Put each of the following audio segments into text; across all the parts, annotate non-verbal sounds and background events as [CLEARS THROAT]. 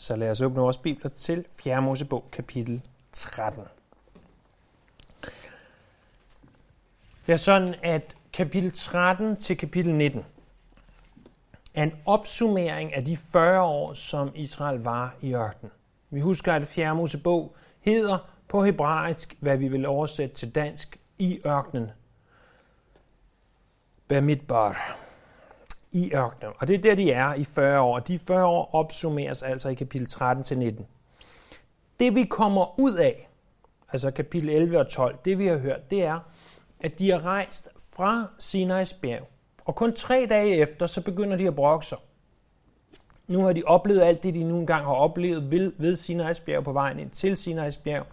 Så lad os åbne vores bibler til 4. Mosebog, kapitel 13. Det er sådan, at kapitel 13 til kapitel 19 er en opsummering af de 40 år, som Israel var i ørkenen. Vi husker, at 4. Mosebog hedder på hebraisk, hvad vi vil oversætte til dansk, i ørkenen. Bamidbar. I ørkenen. Og det er der, de er i 40 år. De 40 år opsummeres altså i kapitel 13 til 19. Det vi kommer ud af, altså kapitel 11 og 12, det vi har hørt, det er, at de er rejst fra Sinai's bjerg. Og kun tre dage efter, så begynder de at brokke sig. Nu har de oplevet alt det, de nu engang har oplevet ved, ved Sinai's bjerg på vejen ind til Sinai's bjerg.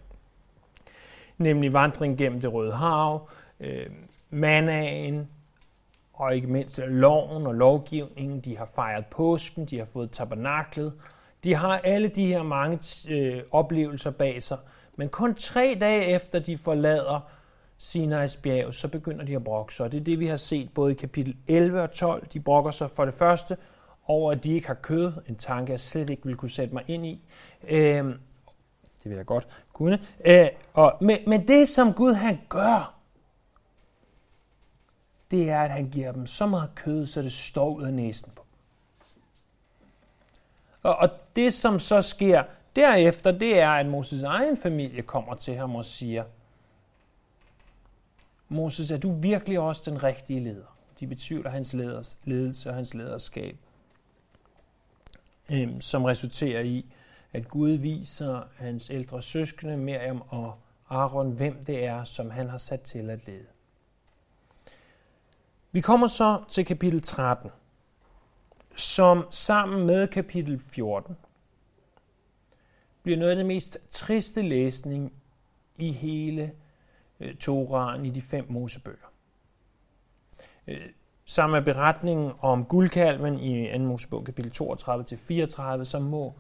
Nemlig vandring gennem det røde hav, øh, manaen, og ikke mindst loven og lovgivningen. De har fejret påsken, de har fået tabernaklet. De har alle de her mange øh, oplevelser bag sig. Men kun tre dage efter de forlader Sinai's bjerg, så begynder de at brokke sig. Og det er det, vi har set både i kapitel 11 og 12. De brokker sig for det første over, at de ikke har kød. En tanke, jeg slet ikke ville kunne sætte mig ind i. Øh, det vil jeg godt kunne. Øh, og, men, men det, som Gud han gør, det er, at han giver dem så meget kød, så det står ud af næsen på og, og det, som så sker derefter, det er, at Moses egen familie kommer til ham og siger, Moses, er du virkelig også den rigtige leder? De betvivler hans leders, ledelse og hans lederskab, øhm, som resulterer i, at Gud viser hans ældre søskende, Miriam og Aaron, hvem det er, som han har sat til at lede. Vi kommer så til kapitel 13, som sammen med kapitel 14 bliver noget af det mest triste læsning i hele øh, Toraen i de fem Mosebøger. Øh, sammen med beretningen om guldkalven i 2. Mosebog kapitel 32-34, så må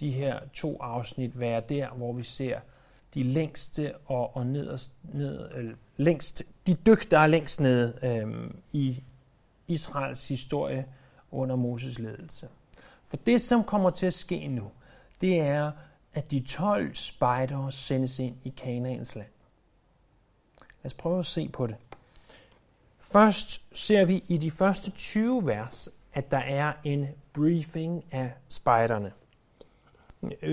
de her to afsnit være der, hvor vi ser de længste og, og nederst, ned, øh, længst, de dyk, der er længst nede øh, i Israels historie under Moses ledelse. For det, som kommer til at ske nu, det er, at de 12 spejdere sendes ind i Kanaans land. Lad os prøve at se på det. Først ser vi i de første 20 vers, at der er en briefing af spejderne.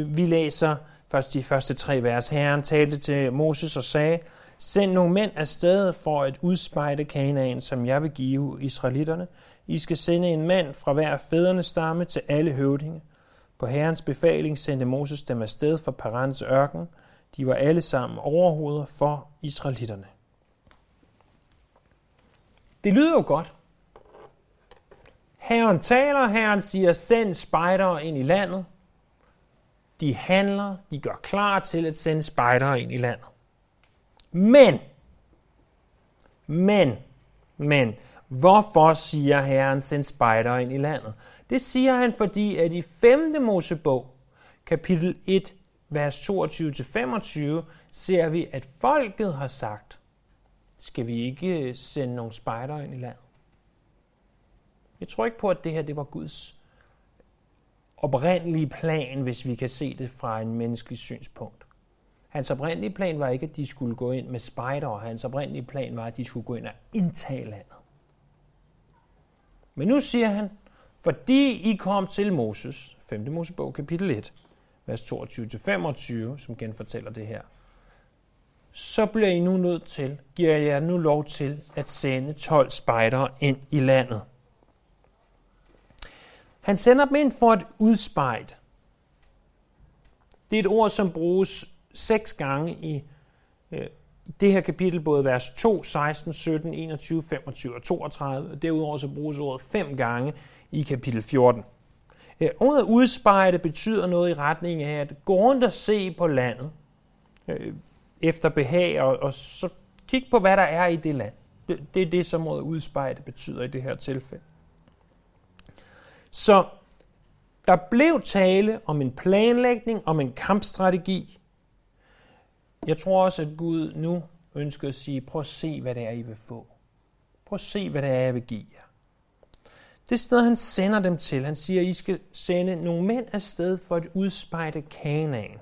Vi læser først de første tre vers. Herren talte til Moses og sagde, Send nogle mænd afsted for at udspejde Kanaan, som jeg vil give israelitterne. I skal sende en mand fra hver fædrenes stamme til alle høvdinge. På herrens befaling sendte Moses dem afsted fra Parans ørken. De var alle sammen overhoveder for israelitterne. Det lyder jo godt. Herren taler, herren siger, send spejdere ind i landet. De handler, de gør klar til at sende spejdere ind i landet. Men, men, men, hvorfor siger Herren send spejdere ind i landet? Det siger han, fordi at i 5. Mosebog, kapitel 1, vers 22-25, ser vi, at folket har sagt, skal vi ikke øh, sende nogle spejdere ind i landet? Jeg tror ikke på, at det her det var Guds oprindelige plan, hvis vi kan se det fra en menneskelig synspunkt. Hans oprindelige plan var ikke, at de skulle gå ind med spejder. Hans oprindelige plan var, at de skulle gå ind og indtage landet. Men nu siger han, fordi I kom til Moses, 5. Mosebog, kapitel 1, vers 22-25, som genfortæller det her, så bliver I nu nødt til, giver jeg nu lov til, at sende 12 spejdere ind i landet. Han sender dem ind for at udspejde. Det er et ord, som bruges seks gange i øh, det her kapitel, både vers 2, 16, 17, 21, 25 og 32, og derudover så bruges ordet fem gange i kapitel 14. Øh, ordet udspejde betyder noget i retning af at gå rundt og se på landet øh, efter behag, og, og så kigge på, hvad der er i det land. Det, det er det, som ordet udspejde betyder i det her tilfælde. Så der blev tale om en planlægning, om en kampstrategi, jeg tror også, at Gud nu ønsker at sige, prøv at se, hvad det er, I vil få. Prøv at se, hvad det er, jeg vil give jer. Det sted, han sender dem til, han siger, at I skal sende nogle mænd afsted for at udspejde Kanaan.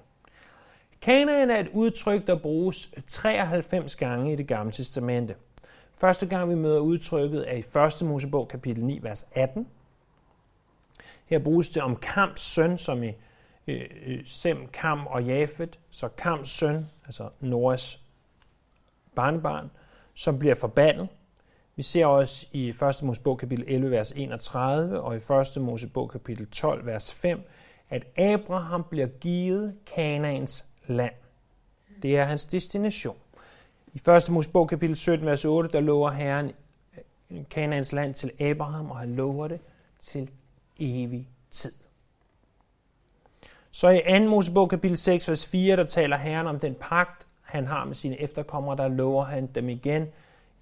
Kanaan er et udtryk, der bruges 93 gange i det gamle testamente. Første gang vi møder udtrykket er i 1. Mosebog kapitel 9, vers 18. Her bruges det om Kams søn, som i øh, øh Sem, Kam og Jafet. Så Kams søn, altså Noras barnebarn, som bliver forbandet. Vi ser også i 1. Mosebog kapitel 11, vers 31 og i 1. Mosebog kapitel 12, vers 5, at Abraham bliver givet Kanaans land. Det er hans destination. I 1. Mosebog kapitel 17, vers 8, der lover Herren øh, Kanaans land til Abraham, og han lover det til evig tid. Så i 2. Mosebog kapitel 6, vers 4, der taler Herren om den pagt, han har med sine efterkommere, der lover han dem igen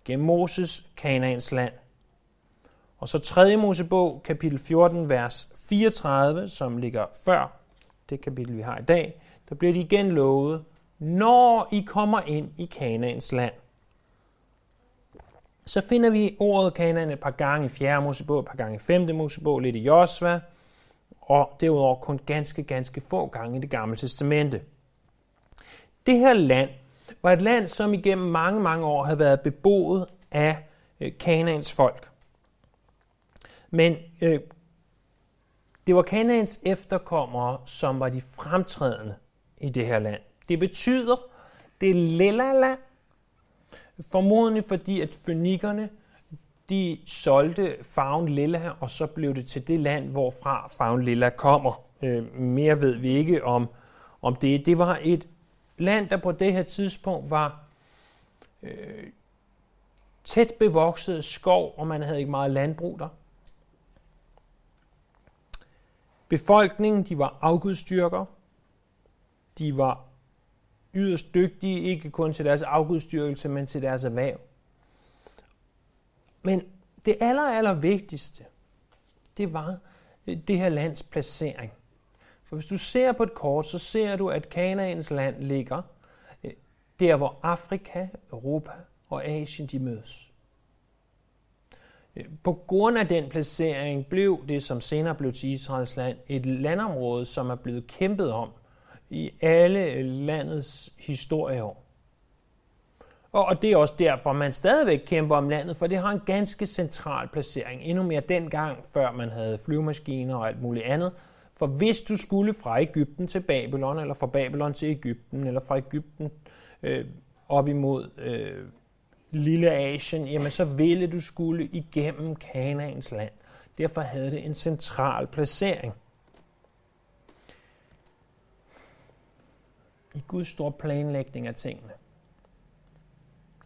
gennem Moses, Kanaans land. Og så 3. Mosebog, kapitel 14, vers 34, som ligger før det kapitel, vi har i dag, der bliver de igen lovet, når I kommer ind i Kanaans land. Så finder vi ordet Kanaan et par gange i 4. Mosebog, et par gange i 5. Mosebog, lidt i Josva, og derudover kun ganske, ganske få gange i det gamle testamente. Det her land var et land, som igennem mange, mange år havde været beboet af øh, Kanaans folk. Men øh, det var Kanaans efterkommere, som var de fremtrædende i det her land. Det betyder, det er lilla land, formodentlig fordi, at fønikerne de solgte farven lilla, og så blev det til det land, hvorfra farven lilla kommer. Øh, mere ved vi ikke om, om det. Det var et land, der på det her tidspunkt var øh, tæt bevokset skov, og man havde ikke meget landbrug der. Befolkningen, de var afgudstyrker. De var yderst dygtige, ikke kun til deres afgudstyrkelse, men til deres erhverv. Men det aller, aller vigtigste, det var øh, det her lands placering. For hvis du ser på et kort, så ser du, at Kanaans land ligger øh, der, hvor Afrika, Europa og Asien de mødes. Øh, på grund af den placering blev det, som senere blev til Israels land, et landområde, som er blevet kæmpet om i alle landets historieår. Og det er også derfor, man stadigvæk kæmper om landet, for det har en ganske central placering. Endnu mere dengang, før man havde flyvemaskiner og alt muligt andet. For hvis du skulle fra Ægypten til Babylon, eller fra Babylon til Ægypten, eller fra Ægypten øh, op imod øh, Lille Asien, jamen så ville du skulle igennem Kanaans land. Derfor havde det en central placering. I Guds store planlægning af tingene,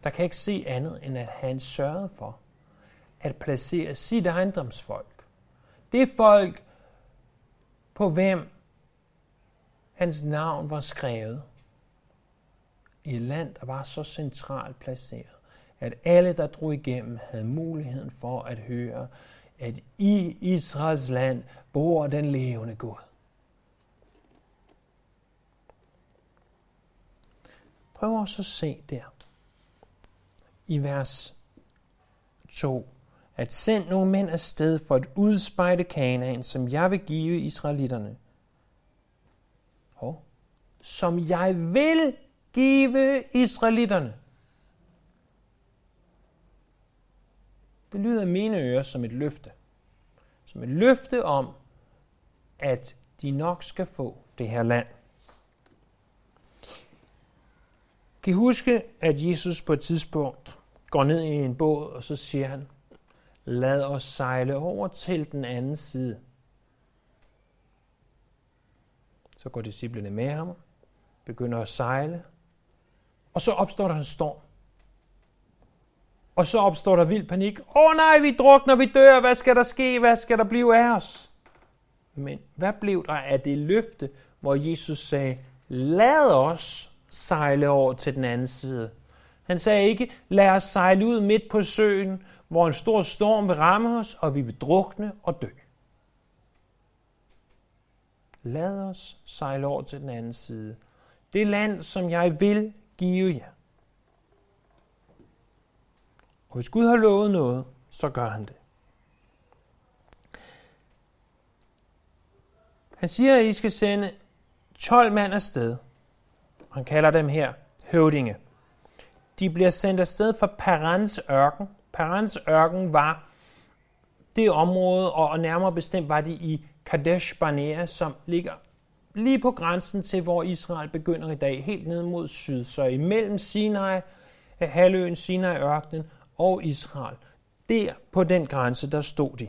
der kan ikke se andet, end at han sørgede for at placere sit ejendomsfolk. Det folk, på hvem hans navn var skrevet, i et land, der var så centralt placeret, at alle, der drog igennem, havde muligheden for at høre, at i Israels land bor den levende Gud. Prøv også at se der i vers 2, at send nogle mænd afsted for at udspejde Kanaan, som jeg vil give israelitterne. Og som jeg vil give israelitterne. Det lyder mine ører som et løfte. Som et løfte om, at de nok skal få det her land. Kan I huske, at Jesus på et tidspunkt går ned i en båd, og så siger han, lad os sejle over til den anden side. Så går disciplene med ham, begynder at sejle, og så opstår der en storm. Og så opstår der vild panik. Åh oh, nej, vi drukner, vi dør, hvad skal der ske, hvad skal der blive af os? Men hvad blev der af det løfte, hvor Jesus sagde, lad os sejle over til den anden side. Han sagde ikke, lad os sejle ud midt på søen, hvor en stor storm vil ramme os, og vi vil drukne og dø. Lad os sejle over til den anden side. Det land, som jeg vil give jer. Og hvis Gud har lovet noget, så gør han det. Han siger, at I skal sende 12 mand afsted. Han kalder dem her høvdinge. De bliver sendt afsted fra Parans ørken. Parans ørken var det område, og nærmere bestemt var de i Kadesh Barnea, som ligger lige på grænsen til, hvor Israel begynder i dag, helt ned mod syd. Så imellem Sinai, eh, halvøen Sinai-ørkenen og Israel. Der på den grænse, der stod de.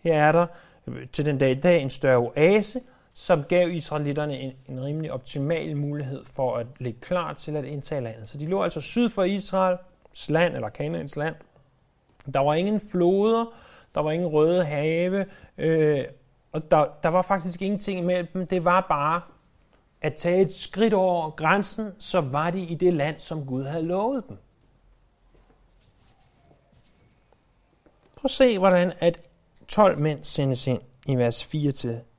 Her er der øh, til den dag i dag en større oase, som gav israelitterne en, en rimelig optimal mulighed for at ligge klar til at indtage landet. Så de lå altså syd for Israels land, eller Kanaans land. Der var ingen floder, der var ingen røde have, øh, og der, der var faktisk ingenting imellem dem. Det var bare at tage et skridt over grænsen, så var de i det land, som Gud havde lovet dem. Prøv at se, hvordan at 12 mænd sendes ind i vers 4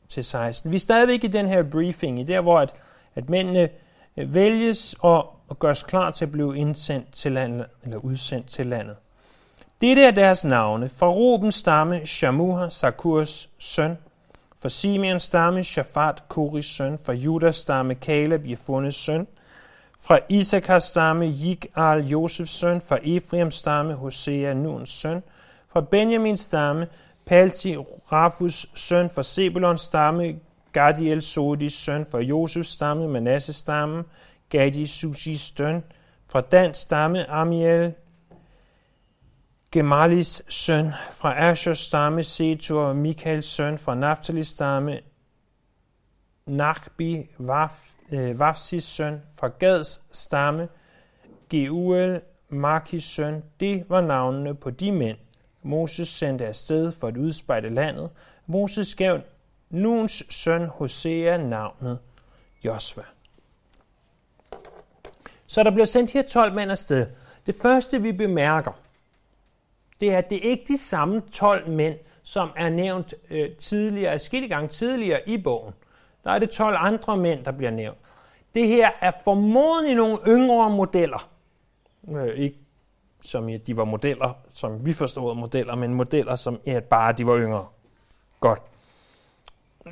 til, 16. Vi er stadigvæk i den her briefing, i der hvor at, at mændene øh, vælges og, og gøres klar til at blive indsendt til landet, eller udsendt til landet. Dette er deres navne. For Rubens stamme, Shamuha, Sakurs søn. For Simeons stamme, Shafat, Koris søn. For Judas stamme, Kaleb, Jefunes søn. Fra Isakars stamme, Jikal, Josefs søn. Fra Efraims stamme, Hosea, Nuns søn. Fra Benjamins stamme, Palti, Rafus søn. for Sebulons stamme, Gadiel, Sodis søn. for Josefs stamme, Manasses stamme, Gadi, Susis søn. Fra Dans stamme, Amiel, Gemalis søn, fra Ashers stamme, Setur, Michaels søn, fra Naftalis stamme, Nachbi, Waf, øh, Wafsis søn, fra Gads stamme, Geuel, Markis søn, det var navnene på de mænd, Moses sendte afsted for at udspejde landet. Moses gav Nuns søn Hosea navnet Josva. Så der blev sendt her 12 mænd afsted. Det første vi bemærker, det er, at det ikke er de samme 12 mænd, som er nævnt øh, tidligere, adskillige gange tidligere i bogen. Der er det 12 andre mænd, der bliver nævnt. Det her er formodentlig nogle yngre modeller. Øh, ikke som i, de var modeller, som vi forstod modeller, men modeller, som ja, bare de var yngre. Godt.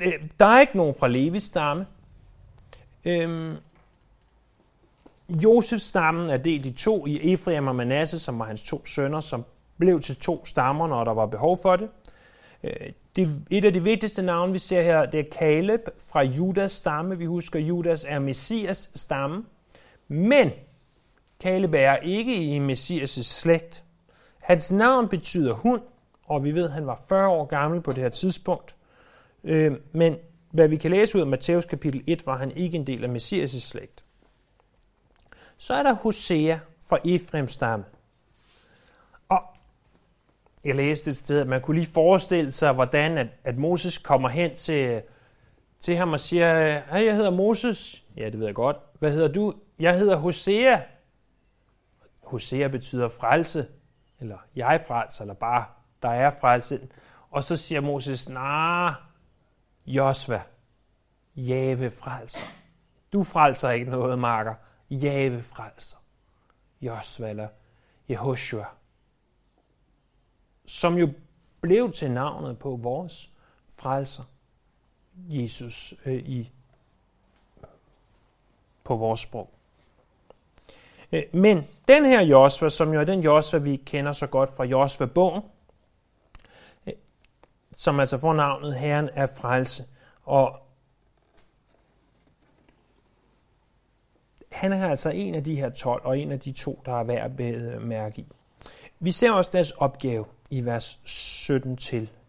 Øh, der er ikke nogen fra Levis stamme. Øhm, Josefs stammen er delt i to i Efraim og Manasse, som var hans to sønner, som blev til to stammer, når der var behov for det. Øh, det et af de vigtigste navne, vi ser her, det er Caleb fra Judas stamme. Vi husker, Judas er Messias stamme. Men Kaleb er ikke i Messias' slægt. Hans navn betyder hund, og vi ved, at han var 40 år gammel på det her tidspunkt. Øh, men hvad vi kan læse ud af Matthæus kapitel 1, var han ikke en del af Messias' slægt. Så er der Hosea fra Efrems stamme. Og jeg læste et sted, at man kunne lige forestille sig, hvordan at, at Moses kommer hen til, til ham og siger, hey, jeg hedder Moses. Ja, det ved jeg godt. Hvad hedder du? Jeg hedder Hosea. Hosea betyder frelse, eller jeg frelser, eller bare der er frelse. Og så siger Moses, nej, Josva, Jave frelser. Du frelser ikke noget, marker. Jave frelser. Josva eller Jehoshua. Som jo blev til navnet på vores frelser, Jesus øh, i på vores sprog. Øh, men den her Josva, som jo er den Josva, vi kender så godt fra Josva-bogen, øh, som altså får navnet Herren er frelse. Og han er altså en af de her 12, og en af de to, der er værd at øh, mærke i. Vi ser også deres opgave i vers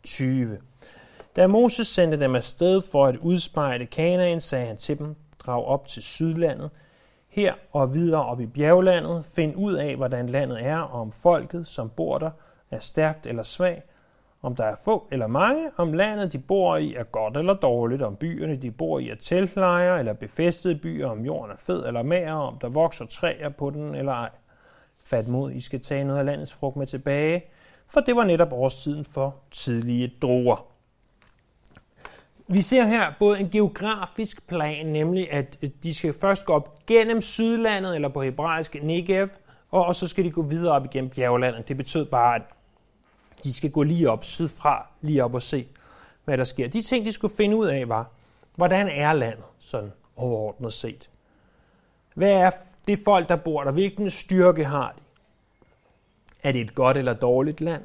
17-20. Da Moses sendte dem afsted for at udspejle Kanaan, sagde han til dem, drag op til sydlandet, her og videre op i bjerglandet, find ud af, hvordan landet er, og om folket, som bor der, er stærkt eller svag, om der er få eller mange, om landet, de bor i, er godt eller dårligt, om byerne, de bor i, er teltlejre eller befæstede byer, om jorden er fed eller mager, om der vokser træer på den eller ej. Fat mod, I skal tage noget af landets frugt med tilbage, for det var netop årstiden for tidlige druer. Vi ser her både en geografisk plan, nemlig at øh, de skal først gå op gennem Sydlandet, eller på hebraisk Negev, og så skal de gå videre op igennem bjerglandet. Det betød bare, at de skal gå lige op sydfra, lige op og se, hvad der sker. De ting, de skulle finde ud af, var, hvordan er landet sådan overordnet set? Hvad er det folk, der bor der? Hvilken styrke har de? Er det et godt eller dårligt land?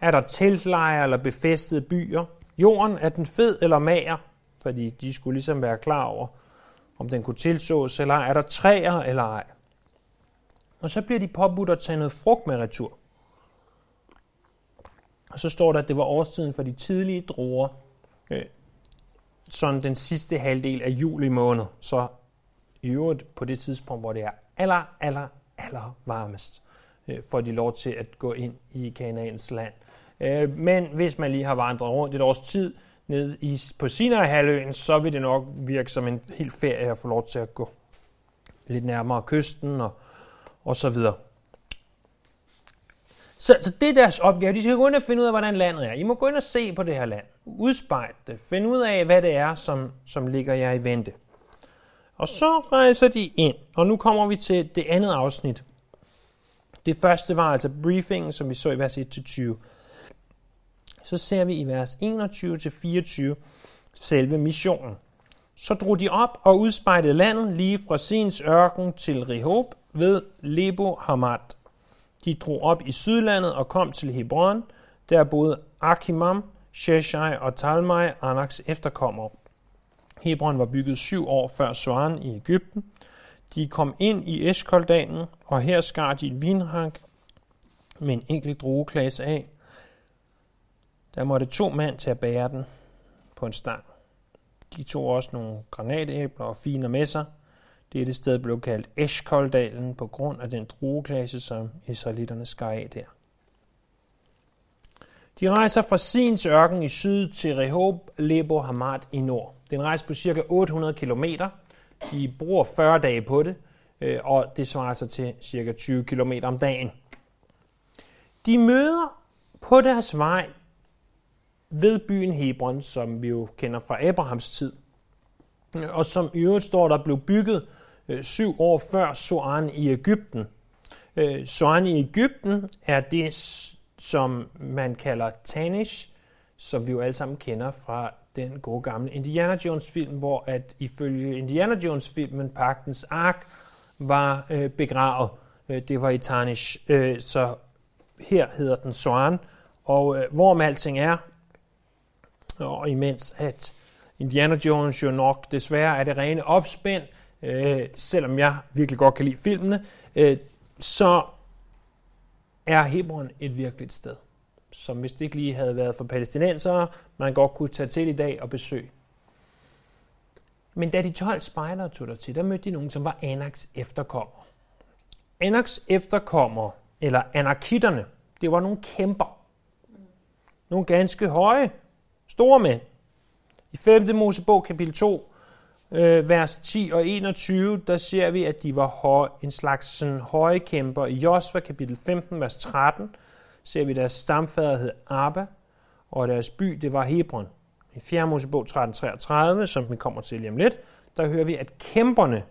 Er der teltlejre eller befæstede byer? Jorden, er den fed eller mager? Fordi de skulle ligesom være klar over, om den kunne tilsås, eller er der træer eller ej. Og så bliver de påbudt at tage noget frugt med retur. Og så står der, at det var årstiden for de tidlige druer, øh, sådan den sidste halvdel af juli måned. Så i øvrigt på det tidspunkt, hvor det er aller, aller, aller varmest, øh, får de lov til at gå ind i Kanaans land. Øh, men hvis man lige har vandret rundt et års tid ned i, på Sinai-halvøen, så vil det nok virke som en helt ferie at få lov til at gå lidt nærmere kysten og, og så videre. Så, så det er deres opgave. De skal gå ind og finde ud af, hvordan landet er. I må gå ind og se på det her land. Udspejle det. Find ud af, hvad det er, som, som ligger jer i vente. Og så rejser de ind. Og nu kommer vi til det andet afsnit. Det første var altså briefingen, som vi så i vers 1-20 så ser vi i vers 21-24 selve missionen. Så drog de op og udspejlede landet lige fra Sins ørken til Rehob ved Lebo Hamad. De drog op i sydlandet og kom til Hebron. Der boede Akimam, Sheshai og Talmai, Anaks efterkommere. Hebron var bygget syv år før Soan i Ægypten. De kom ind i Eskoldalen, og her skar de et vinrank med en enkelt drueklasse af, der måtte to mænd til at bære den på en stang. De tog også nogle granatæbler og fine med sig. Dette sted blev kaldt Eshkoldalen på grund af den drueklasse, som israelitterne skar af der. De rejser fra Sins ørken i syd til Rehob Lebo Hamad i nord. Det er en rejse på ca. 800 km. De bruger 40 dage på det, øh, og det svarer sig til ca. 20 km om dagen. De møder på deres vej ved byen Hebron, som vi jo kender fra Abrahams tid, og som i øvrigt står der blev bygget øh, syv år før Soan i Ægypten. Øh, Soan i Ægypten er det, som man kalder Tanish, som vi jo alle sammen kender fra den gode gamle Indiana Jones film, hvor at ifølge Indiana Jones filmen Pagtens Ark var øh, begravet. Øh, det var i Tanish, øh, så her hedder den Soan. Og øh, hvorom alting er, og imens at Indiana Jones jo nok desværre er det rene opspænd, øh, selvom jeg virkelig godt kan lide filmene, øh, så er Hebron et virkeligt sted, som hvis det ikke lige havde været for palæstinensere, man godt kunne tage til i dag og besøge. Men da de 12 spejdere tog der til, der mødte de nogen, som var Anaks efterkommer. Anaks efterkommer, eller anarkitterne, det var nogle kæmper. Nogle ganske høje, Store mænd. I 5. Mosebog kapitel 2, øh, vers 10 og 21, der ser vi, at de var høj, en slags sådan, høje kæmper. I Josva kapitel 15, vers 13, ser vi, at deres stamfader hed Abba, og deres by, det var Hebron. I 4. Mosebog 13.33, som vi kommer til lige om lidt, der hører vi, at kæmperne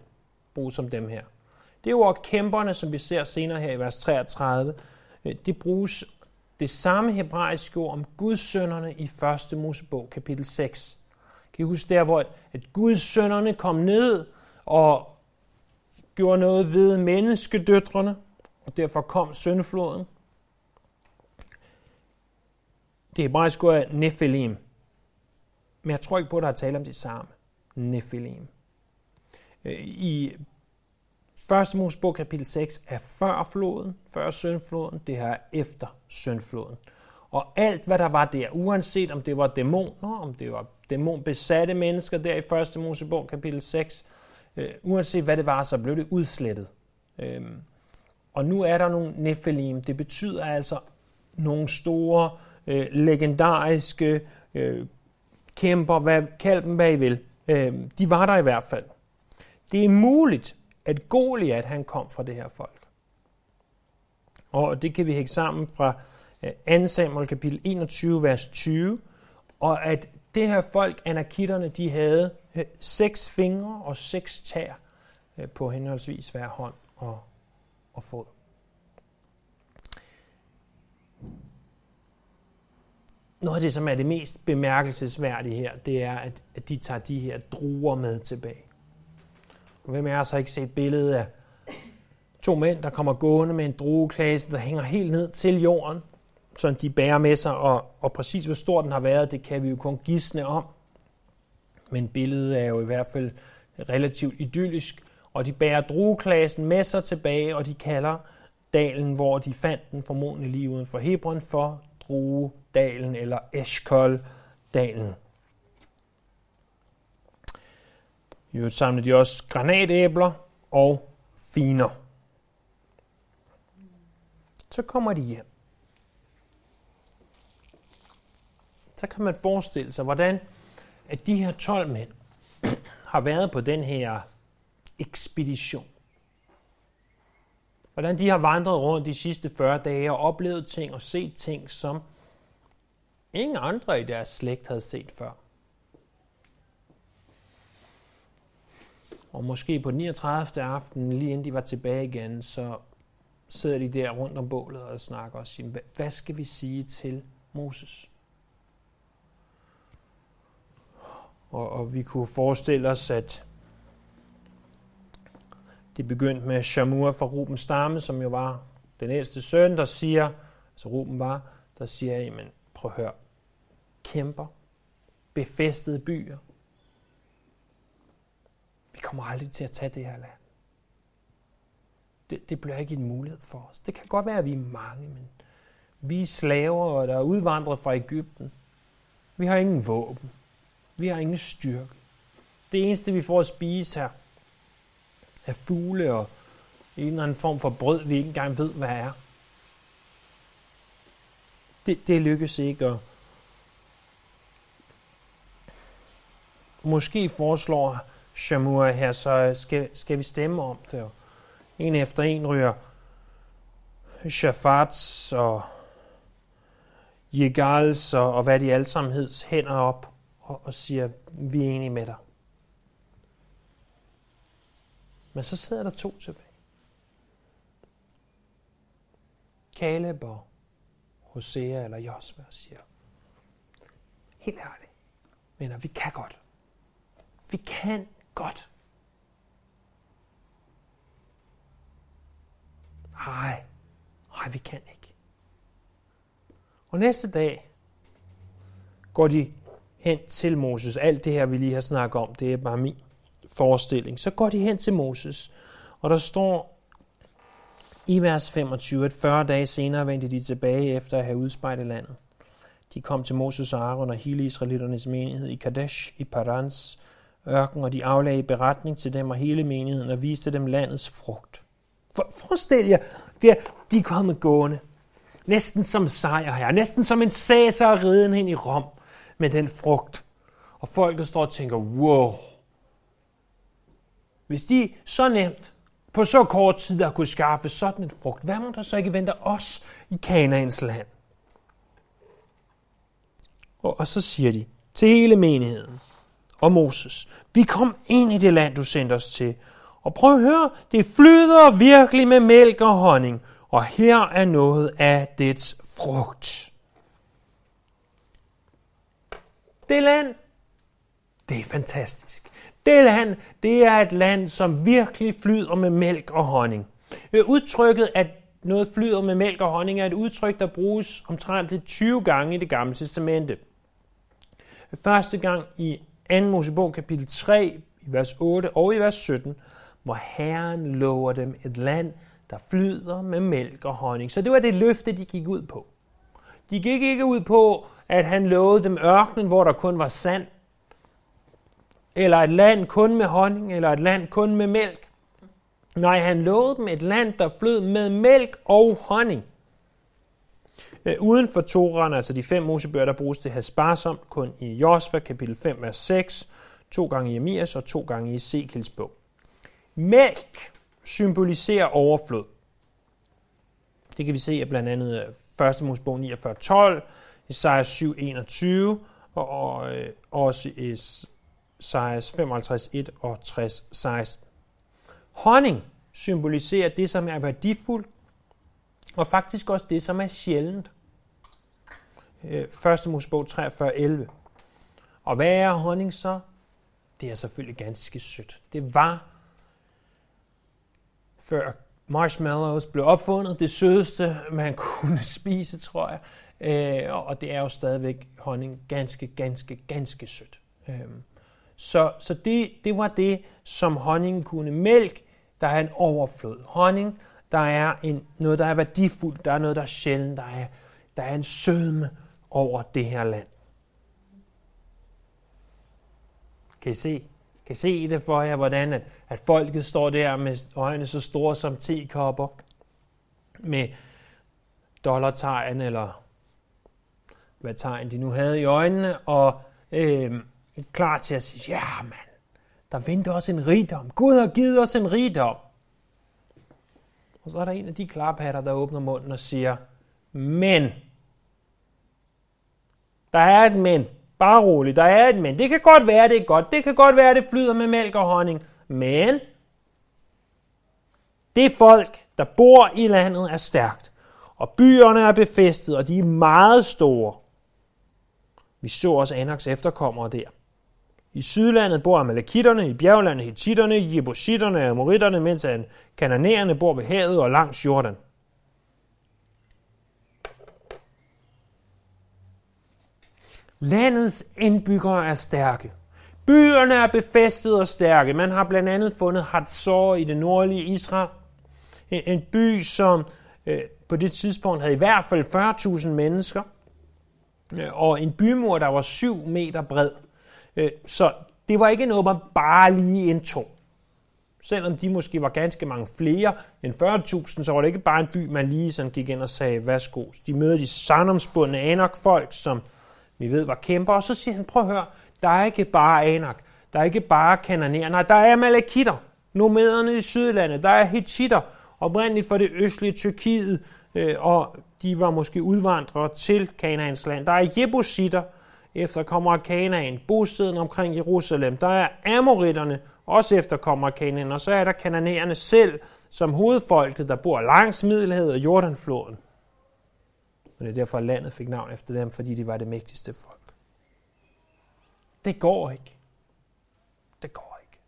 bruges som dem her. Det ord kæmperne, som vi ser senere her i vers 33, øh, det bruges det samme hebraiske ord om Guds sønderne i 1. Mosebog, kapitel 6. Kan I huske der, hvor at Guds sønderne kom ned og gjorde noget ved menneskedøtrene, og derfor kom søndefloden? Det hebraiske ord er Nephilim. Men jeg tror ikke på, at der er tale om det samme. Nephilim. Øh, I 1. Mosebog kapitel 6 er før floden, før syndfloden, det her er efter syndfloden. Og alt, hvad der var der, uanset om det var dæmoner, om det var dæmonbesatte mennesker der i 1. Mosebog kapitel 6, øh, uanset hvad det var, så blev det udslettet. Øhm, og nu er der nogle Nephilim. Det betyder altså nogle store, øh, legendariske øh, kæmper, hvad, kald dem hvad I vil. Øh, de var der i hvert fald. Det er muligt, at Goliat han kom fra det her folk. Og det kan vi hægge sammen fra øh, 2 Samuel kapitel 21, vers 20, og at det her folk, anarkitterne, de havde øh, seks fingre og seks tær øh, på henholdsvis hver hånd og, og fod. noget af det, som er det mest bemærkelsesværdige her, det er, at, at de tager de her druer med tilbage. Hvem af os har ikke set billedet af to mænd, der kommer gående med en drueklase, der hænger helt ned til jorden, som de bærer med sig, og, og præcis hvor stor den har været, det kan vi jo kun gisne om. Men billedet er jo i hvert fald relativt idyllisk, og de bærer drueklasen med sig tilbage, og de kalder dalen, hvor de fandt den formodentlig lige uden for Hebron, for Druedalen eller Eshkol-dalen. I øvrigt samlede de også granatæbler og finer. Så kommer de hjem. Så kan man forestille sig, hvordan at de her 12 mænd [CLEARS THROAT] har været på den her ekspedition. Hvordan de har vandret rundt de sidste 40 dage og oplevet ting og set ting, som ingen andre i deres slægt havde set før. Og måske på 39. aften, lige inden de var tilbage igen, så sidder de der rundt om bålet og snakker og siger, hvad skal vi sige til Moses? Og, og vi kunne forestille os, at det begyndte med Shamua fra Ruben stamme, som jo var den ældste søn, der siger, altså Ruben var, der siger, jamen prøv at høre, kæmper, befæstede byer. Kommer aldrig til at tage det her land. Det, det bliver ikke en mulighed for os. Det kan godt være, at vi er mange, men vi er slaver, der er udvandret fra Ægypten. Vi har ingen våben. Vi har ingen styrke. Det eneste, vi får at spise her, er fugle og en eller anden form for brød, vi ikke engang ved, hvad er. Det, det lykkes ikke at Måske foreslår Shamua her, så skal, skal vi stemme om det. En efter en ryger Shafats og Jegals og, og hvad de alle sammen hed, hænder op og, og siger, vi er enige med dig. Men så sidder der to tilbage. Caleb og Hosea eller Josva siger, helt ærligt, venner, vi kan godt. Vi kan godt. Nej, nej, vi kan ikke. Og næste dag går de hen til Moses. Alt det her, vi lige har snakket om, det er bare min forestilling. Så går de hen til Moses, og der står i vers 25, at 40 dage senere vendte de tilbage efter at have udspejlet landet. De kom til Moses og Aaron og hele Israelitternes menighed i Kadesh i Parans ørken, og de aflagde beretning til dem og hele menigheden og viste dem landets frugt. For, forestil jer, der, de er kommet gående. Næsten som sejrherre. Næsten som en Cæsar riden hen i Rom med den frugt. Og folket står og tænker, wow, hvis de så nemt på så kort tid har kunne skaffe sådan en frugt, hvad må der så ikke vente os i Kanaans land? Og, og så siger de til hele menigheden og Moses, vi kom ind i det land, du sendte os til. Og prøv at høre, det flyder virkelig med mælk og honning, og her er noget af dets frugt. Det land, det er fantastisk. Det land, det er et land, som virkelig flyder med mælk og honning. Øh, udtrykket, at noget flyder med mælk og honning, er et udtryk, der bruges omtrent 20 gange i det gamle testamente. Første gang i 2. Mosebog kapitel 3, i vers 8 og i vers 17, hvor Herren lover dem et land, der flyder med mælk og honning. Så det var det løfte, de gik ud på. De gik ikke ud på, at han lovede dem ørkenen, hvor der kun var sand, eller et land kun med honning, eller et land kun med mælk. Nej, han lovede dem et land, der flød med mælk og honning. Øh, uden for Toran, altså de fem Mosebøger, der bruges det her sparsomt, kun i Josva kapitel 5, vers 6, to gange i Emias og to gange i Ezekiels bog. Mælk symboliserer overflod. Det kan vi se af blandt andet øh, 1. Mosebog 49, 12, Isaiah 7, 21, og og øh, også Isaiah 55, 1 og 60, 16. Honning symboliserer det, som er værdifuldt, og faktisk også det, som er sjældent. Øh, 1. Mosebog 43.11. Og hvad er honning så? Det er selvfølgelig ganske sødt. Det var, før marshmallows blev opfundet, det sødeste, man [LAUGHS] kunne spise, tror jeg. Øh, og det er jo stadigvæk honning ganske, ganske, ganske sødt. Øh, så så det, det var det, som honningen kunne. Mælk, der er en overflod. Honning, der er en, noget, der er værdifuldt, der er noget, der er sjældent, der er, der er en sødme over det her land. Kan I se? Kan I se det for jer, hvordan at, at folket står der med øjne så store som tekopper, med dollartegn, eller hvad tegn de nu havde i øjnene, og øh, klar til at sige, ja mand, der venter også en rigdom. Gud har givet os en rigdom. Og så er der en af de klarpatter, der åbner munden og siger, men. Der er et men. Bare roligt, der er et men. Det kan godt være, det er godt. Det kan godt være, det flyder med mælk og honning. Men det folk, der bor i landet, er stærkt. Og byerne er befæstet, og de er meget store. Vi så også Anaks efterkommere der. I sydlandet bor amalekitterne, i bjerglandet hititterne, jebusitterne og amoritterne, mens kananæerne bor ved havet og langs Jordan. Landets indbyggere er stærke. Byerne er befæstet og stærke. Man har blandt andet fundet Hatzor i det nordlige Israel. En by, som øh, på det tidspunkt havde i hvert fald 40.000 mennesker. Øh, og en bymur, der var 7 meter bred. Øh, så det var ikke noget, man bare lige indtog. Selvom de måske var ganske mange flere end 40.000, så var det ikke bare en by, man lige sådan gik ind og sagde, værsgo. De møder de sandomsbundne Anak-folk, som vi ved var kæmper, og så siger han, prøv at høre, der er ikke bare Anak, der er ikke bare kananer, nej, der er malakitter, nomaderne i Sydlandet, der er hititter, oprindeligt fra det østlige Tyrkiet, øh, og de var måske udvandrere til Kanaans land. Der er jebusitter, efterkommere af Kanaan, bosiddende omkring Jerusalem. Der er amoritterne, også efterkommere af Kanaan, og så er der kananæerne selv, som hovedfolket, der bor langs Middelhavet og Jordanfloden. Og det er derfor, at landet fik navn efter dem, fordi de var det mægtigste folk. Det går ikke. Det går ikke.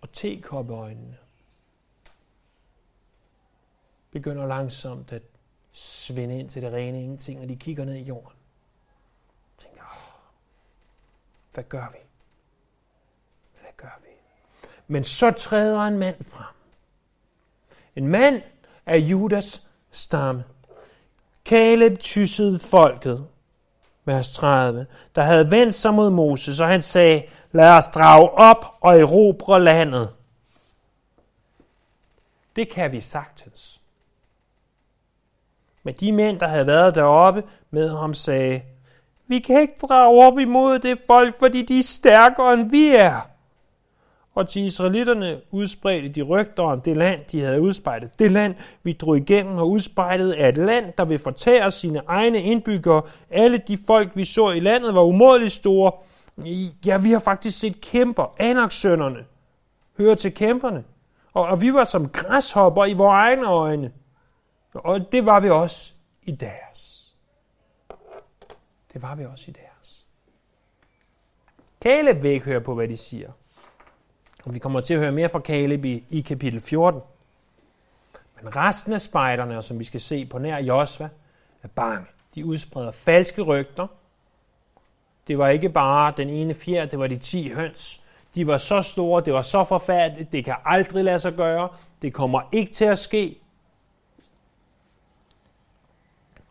Og tekoppeøjnene begynder langsomt at svinde ind til det rene ingenting, og de kigger ned i jorden. Og tænker, åh, hvad gør vi? Hvad gør vi? Men så træder en mand frem. En mand af Judas stamme. Caleb tyssede folket, vers 30, der havde vendt sig mod Moses, og han sagde, lad os drage op og erobre landet. Det kan vi sagtens. Men de mænd, der havde været deroppe med ham, sagde, vi kan ikke drage op imod det folk, fordi de er stærkere end vi er. Og til israelitterne udspredte de rygter om det land, de havde udspejlet. Det land, vi drog igennem og udspejlet, er et land, der vil fortære sine egne indbyggere. Alle de folk, vi så i landet, var umådeligt store. Ja, vi har faktisk set kæmper, Anaksønderne, hører til kæmperne. Og, og vi var som græshopper i vores egne øjne. Og det var vi også i deres. Det var vi også i deres. Caleb vil ikke høre på, hvad de siger. Og vi kommer til at høre mere fra Caleb i, i kapitel 14. Men resten af spejderne, som vi skal se på nær Josva, er bange. De udspreder falske rygter. Det var ikke bare den ene fjer, det var de 10 høns. De var så store, det var så forfærdeligt, det kan aldrig lade sig gøre. Det kommer ikke til at ske.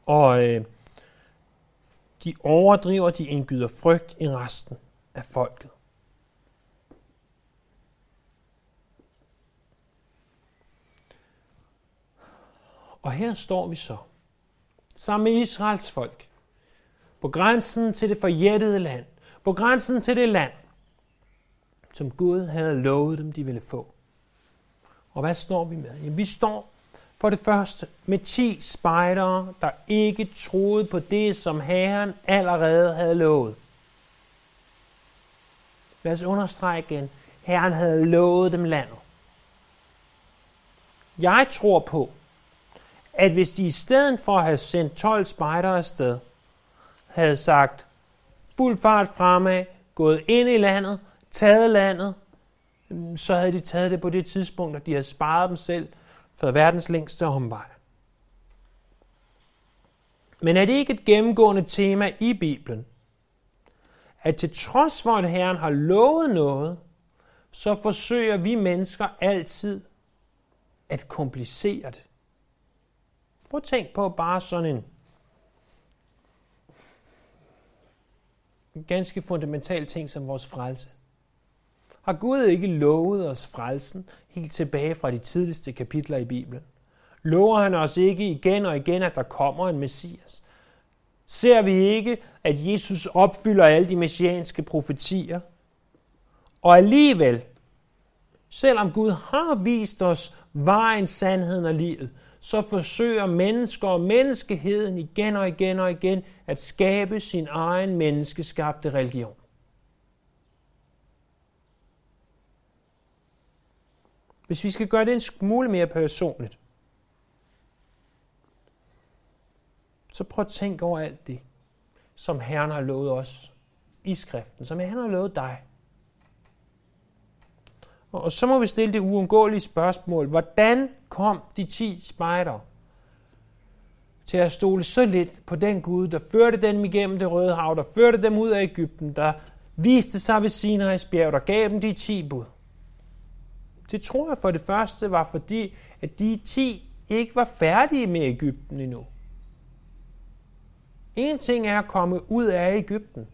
Og øh, de overdriver, de indgyder frygt i resten af folket. Og her står vi så, sammen med Israels folk, på grænsen til det forjættede land, på grænsen til det land, som Gud havde lovet dem, de ville få. Og hvad står vi med? Jamen, vi står for det første med 10 spejdere, der ikke troede på det, som Herren allerede havde lovet. Lad os understrege igen. Herren havde lovet dem landet. Jeg tror på, at hvis de i stedet for at have sendt 12 spejdere afsted, havde sagt fuld fart fremad, gået ind i landet, taget landet, så havde de taget det på det tidspunkt, at de havde sparet dem selv for verdens længste omvej. Men er det ikke et gennemgående tema i Bibelen, at til trods for, at Herren har lovet noget, så forsøger vi mennesker altid at komplicere det. Prøv at tænk på bare sådan en en ganske fundamental ting som vores frelse. Har Gud ikke lovet os frelsen helt tilbage fra de tidligste kapitler i Bibelen? Lover han os ikke igen og igen, at der kommer en messias? Ser vi ikke, at Jesus opfylder alle de messianske profetier? Og alligevel, selvom Gud har vist os vejen, sandheden og livet, så forsøger mennesker og menneskeheden igen og igen og igen at skabe sin egen menneskeskabte religion. Hvis vi skal gøre det en smule mere personligt, så prøv at tænke over alt det, som Herren har lovet os i skriften, som Herren har lovet dig. Og så må vi stille det uundgåelige spørgsmål, hvordan kom de ti spejder til at stole så lidt på den Gud, der førte dem igennem det røde hav, der førte dem ud af Ægypten, der viste sig ved Sinai's bjerg, der gav dem de ti bud. Det tror jeg for det første var fordi, at de ti ikke var færdige med Ægypten endnu. En ting er at komme ud af Ægypten.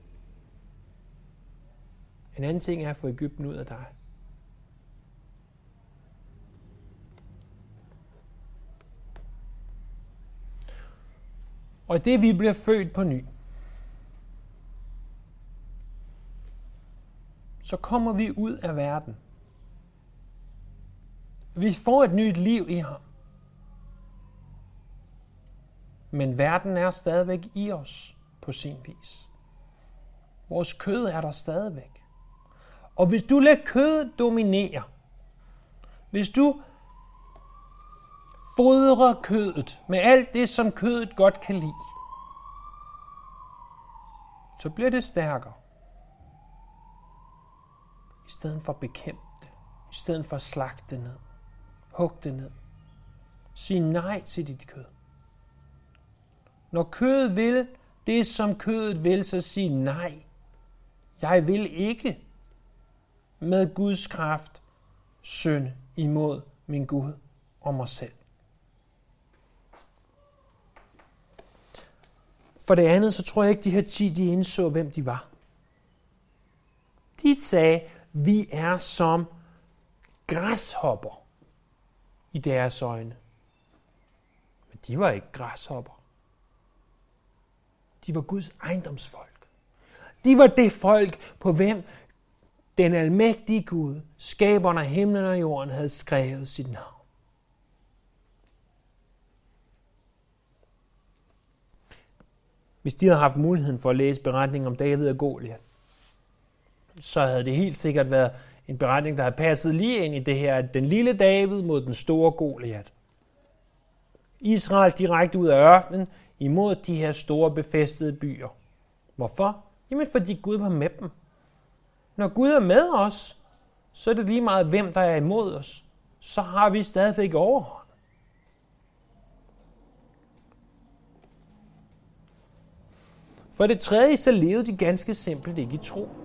En anden ting er at få Ægypten ud af dig. Og det vi bliver født på ny, så kommer vi ud af verden. Vi får et nyt liv i ham. Men verden er stadigvæk i os på sin vis. Vores kød er der stadigvæk. Og hvis du lader kødet dominere, hvis du fodrer kødet med alt det, som kødet godt kan lide, så bliver det stærkere. I stedet for at bekæmpe det. I stedet for at slagte det ned. Hug det ned. Sig nej til dit kød. Når kødet vil det, som kødet vil, så sig nej. Jeg vil ikke med Guds kraft synde imod min Gud og mig selv. For det andet, så tror jeg ikke, de her ti, de indså, hvem de var. De sagde, vi er som græshopper i deres øjne. Men de var ikke græshopper. De var Guds ejendomsfolk. De var det folk, på hvem den almægtige Gud, skaberen af himlen og jorden, havde skrevet sit navn. Hvis de havde haft muligheden for at læse beretningen om David og Goliat, så havde det helt sikkert været en beretning, der havde passet lige ind i det her, at den lille David mod den store Goliat. Israel direkte ud af ørkenen imod de her store befæstede byer. Hvorfor? Jamen fordi Gud var med dem. Når Gud er med os, så er det lige meget, hvem der er imod os. Så har vi stadigvæk overhånd. For det tredje, så levede de ganske simpelt ikke i tro.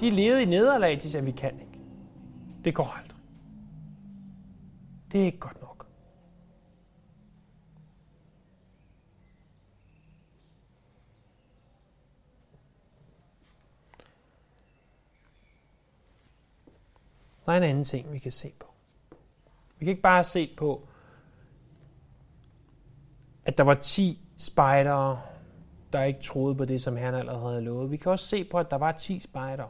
De levede i nederlag, de sagde, vi kan ikke. Det går aldrig. Det er ikke godt nok. Der er en anden ting, vi kan se på. Vi kan ikke bare se på, at der var 10 spejdere, der ikke troede på det, som han allerede havde lovet. Vi kan også se på, at der var 10 spejdere,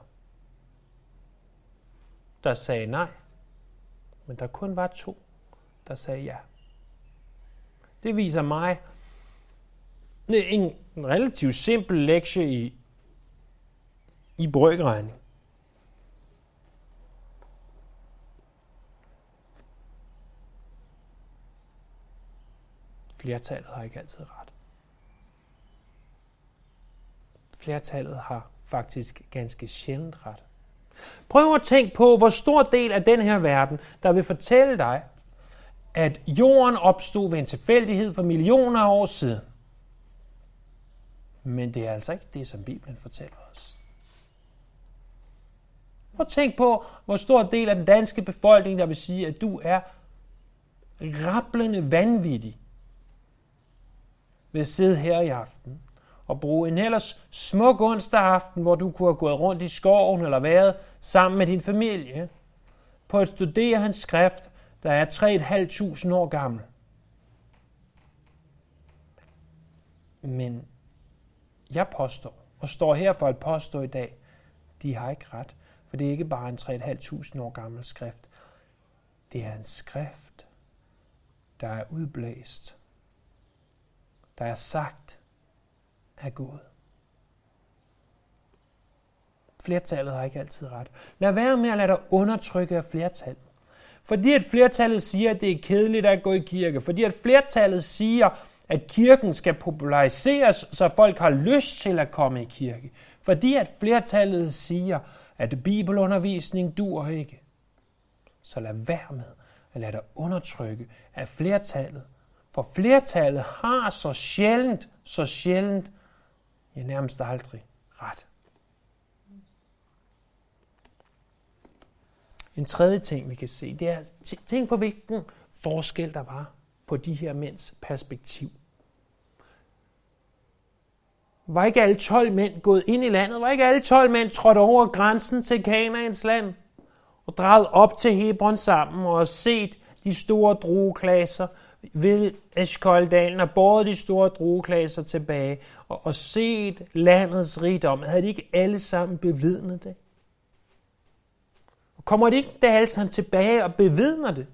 der sagde nej, men der kun var to, der sagde ja. Det viser mig en relativt simpel lektie i, i brygregning. Flertallet har ikke altid ret. Flertallet har faktisk ganske sjældent ret. Prøv at tænke på, hvor stor del af den her verden, der vil fortælle dig, at jorden opstod ved en tilfældighed for millioner af år siden. Men det er altså ikke det, som Bibelen fortæller os. Prøv at tænk på, hvor stor del af den danske befolkning, der vil sige, at du er rablende vanvittig ved at sidde her i aften og bruge en ellers smuk onsdag aften, hvor du kunne have gået rundt i skoven eller været sammen med din familie, på at studere hans skrift, der er 3.500 år gammel. Men jeg påstår, og står her for at påstå i dag, de har ikke ret, for det er ikke bare en 3.500 år gammel skrift. Det er en skrift, der er udblæst, der er sagt er gået. Flertallet har ikke altid ret. Lad være med at lade dig undertrykke af flertallet. Fordi at flertallet siger, at det er kedeligt at gå i kirke. Fordi at flertallet siger, at kirken skal populariseres, så folk har lyst til at komme i kirke. Fordi at flertallet siger, at bibelundervisning dur ikke. Så lad være med at lade dig undertrykke af flertallet. For flertallet har så sjældent, så sjældent, ja nærmest aldrig ret. En tredje ting, vi kan se, det er, tænk på, hvilken forskel der var på de her mænds perspektiv. Var ikke alle 12 mænd gået ind i landet? Var ikke alle 12 mænd trådt over grænsen til Kanaans land? Og drejet op til Hebron sammen og set de store drueklasser ved Eskoldalen og båret de store drueklasser tilbage og, og set landets rigdom. Havde de ikke alle sammen bevidnet det? Kommer de ikke da alle sammen tilbage og bevidner det?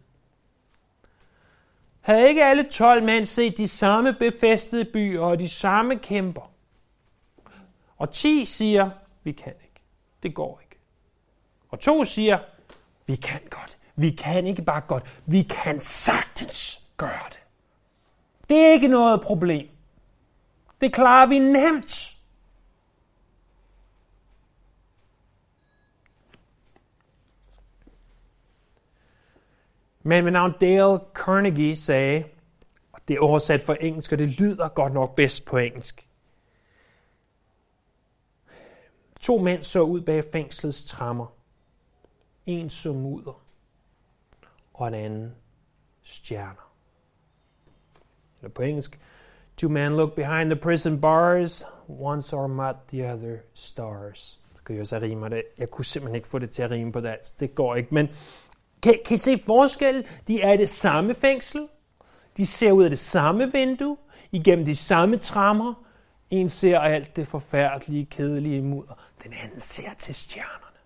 Havde ikke alle 12 mænd set de samme befæstede byer og de samme kæmper? Og 10 siger, vi kan ikke. Det går ikke. Og 2 siger, vi kan godt. Vi kan ikke bare godt. Vi kan sagtens gøre det. Det er ikke noget problem. Det klarer vi nemt. Men med navn Dale Carnegie sagde, og det er oversat for engelsk, og det lyder godt nok bedst på engelsk. To mænd så ud bag fængslets trammer. En så mudder, og en anden stjerner. Eller på engelsk, Two men look behind the prison bars, one saw met the other stars. Så kan jeg så rime det. Jeg kunne simpelthen ikke få det til at rime på dansk. Det går ikke, men kan, kan I se forskellen? De er i det samme fængsel. De ser ud af det samme vindue, igennem de samme trammer. En ser alt det forfærdelige, kedelige mudder. Den anden ser til stjernerne.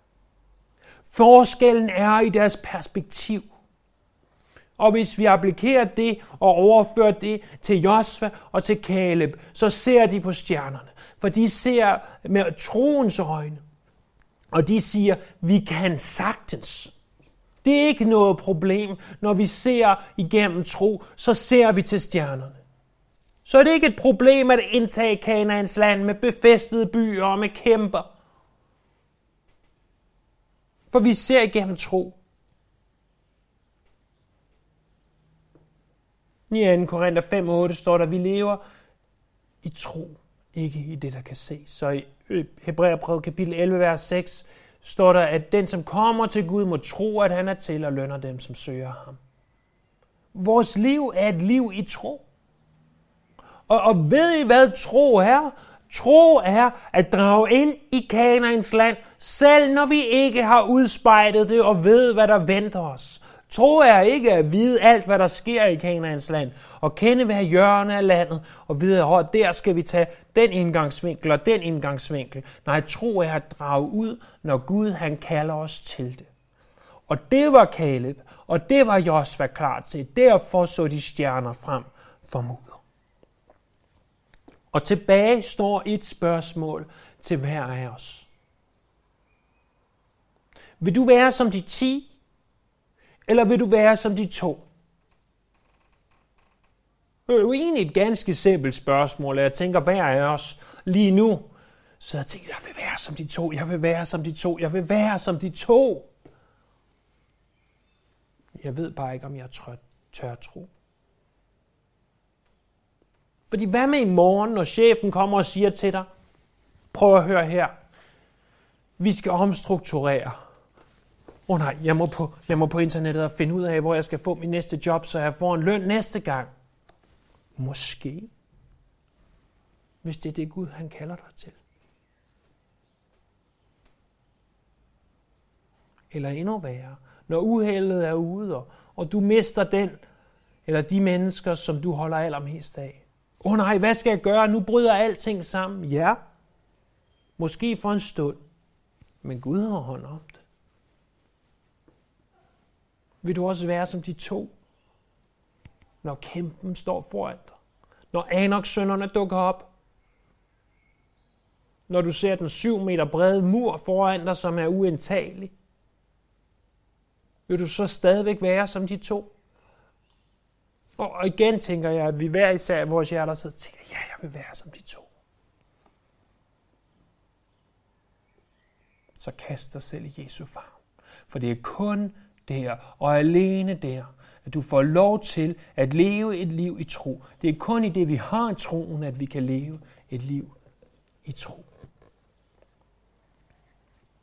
Forskellen er i deres perspektiv. Og hvis vi applikerer det og overfører det til Josva og til Kaleb, så ser de på stjernerne. For de ser med troens øjne. Og de siger, vi kan sagtens. Det er ikke noget problem, når vi ser igennem tro, så ser vi til stjernerne. Så er det ikke et problem at indtage Kanaans land med befæstede byer og med kæmper. For vi ser igennem tro. I 2. Korinther 5.8 står der, at vi lever i tro, ikke i det, der kan ses. Så i øh, Hebræerbrevet kapitel 11, vers 6, står der, at den, som kommer til Gud, må tro, at han er til og lønner dem, som søger ham. Vores liv er et liv i tro. Og, og ved I, hvad tro er? Tro er at drage ind i Kanaans land, selv når vi ikke har udspejlet det og ved, hvad der venter os. Tro er ikke at vide alt, hvad der sker i Kanaans land, og kende hver hjørne af landet, og vide, at der skal vi tage den indgangsvinkel og den indgangsvinkel. Nej, tro er at drage ud, når Gud han kalder os til det. Og det var Kaleb, og det var Josva klar til. Derfor så de stjerner frem for mudder. Og tilbage står et spørgsmål til hver af os. Vil du være som de ti, eller vil du være som de to? Det er jo egentlig et ganske simpelt spørgsmål, og jeg tænker, hver af os lige nu, så jeg tænker, jeg vil være som de to, jeg vil være som de to, jeg vil være som de to. Jeg ved bare ikke, om jeg tør, tør tro. Fordi hvad med i morgen, når chefen kommer og siger til dig, prøv at høre her, vi skal omstrukturere. Åh oh nej, jeg må, på, jeg må på internettet og finde ud af, hvor jeg skal få min næste job, så jeg får en løn næste gang. Måske. Hvis det er det Gud, han kalder dig til. Eller endnu værre, når uheldet er ude, og, og du mister den, eller de mennesker, som du holder allermest af. Åh oh nej, hvad skal jeg gøre? Nu bryder alting sammen. Ja, måske for en stund, men Gud har hånd om det. Vil du også være som de to, når kæmpen står foran dig? Når Anok sønderne dukker op? Når du ser den syv meter brede mur foran dig, som er uindtagelig? Vil du så stadigvæk være som de to? Og igen tænker jeg, at vi hver især i vores hjerter sidder og tænker, ja, jeg vil være som de to. Så kast dig selv i Jesu far. For det er kun det her. og alene der, at du får lov til at leve et liv i tro. Det er kun i det, vi har troen, at vi kan leve et liv i tro.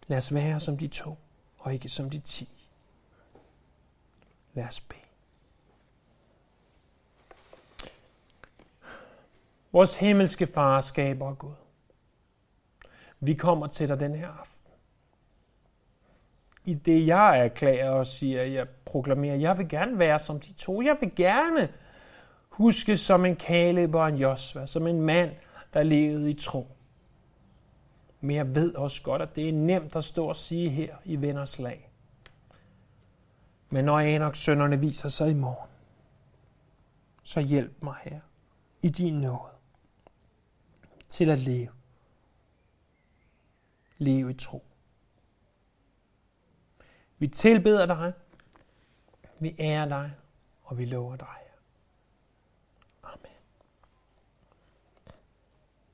Lad os være som de to, og ikke som de ti. Lad os bede. Vores himmelske far skaber Gud. Vi kommer til dig den her aften. I det jeg erklærer og siger, jeg proklamerer, jeg vil gerne være som de to. Jeg vil gerne huske som en Caleb og en Josva, som en mand, der levede i tro. Men jeg ved også godt, at det er nemt at stå og sige her i venners lag. Men når Enoch sønderne viser sig i morgen, så hjælp mig her i din nåde til at leve. Leve i tro. Vi tilbeder dig, vi ærer dig, og vi lover dig.